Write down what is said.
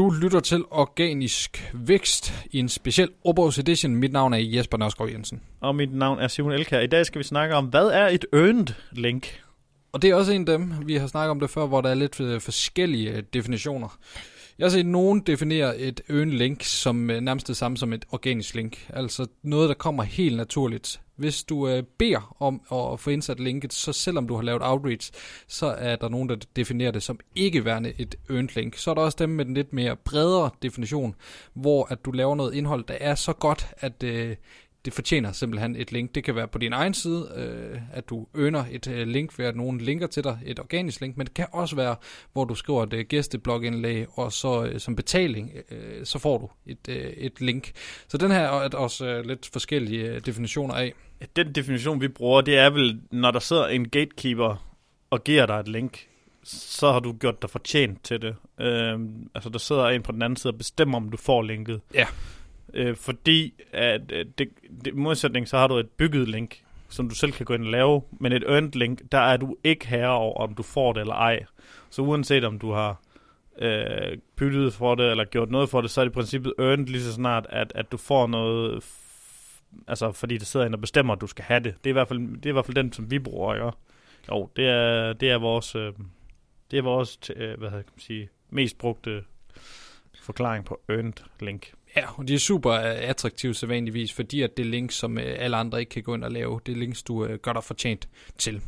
Du lytter til Organisk Vækst i en speciel Obo's Edition. Mit navn er Jesper Nørskov Jensen. Og mit navn er Simon Elkær. I dag skal vi snakke om, hvad er et earned link? Og det er også en af dem, vi har snakket om det før, hvor der er lidt øh, forskellige øh, definitioner. Jeg har set nogen definere et earned link som øh, nærmest det samme som et organisk link. Altså noget, der kommer helt naturligt. Hvis du øh, beder om at få indsat linket, så selvom du har lavet outreach, så er der nogen, der definerer det som ikke værende et earned link. Så er der også dem med den lidt mere bredere definition, hvor at du laver noget indhold, der er så godt, at øh, det fortjener simpelthen et link. Det kan være på din egen side, øh, at du øner et øh, link ved at nogen linker til dig, et organisk link, men det kan også være, hvor du skriver et øh, gæsteblogindlæg, og så øh, som betaling, øh, så får du et, øh, et link. Så den her er også øh, lidt forskellige øh, definitioner af. Den definition, vi bruger, det er vel, når der sidder en gatekeeper og giver dig et link, så har du gjort dig fortjent til det. Øh, altså, der sidder en på den anden side og bestemmer, om du får linket. Ja. Øh, fordi at øh, det, det, modsætning, så har du et bygget link, som du selv kan gå ind og lave, men et earned link, der er du ikke herre over, om du får det eller ej. Så uanset om du har øh, byttet for det, eller gjort noget for det, så er det i princippet earned lige så snart, at, at du får noget, altså fordi der sidder en og bestemmer, at du skal have det. Det er i hvert fald, det er i hvert fald den, som vi bruger, ikke? Jo, det er, det er vores, øh, det er vores øh, hvad kan man sige, mest brugte forklaring på earned link. Ja, og de er super øh, attraktive sædvanligvis, fordi at det er links, som øh, alle andre ikke kan gå ind og lave. Det er links, du øh, gør dig fortjent til.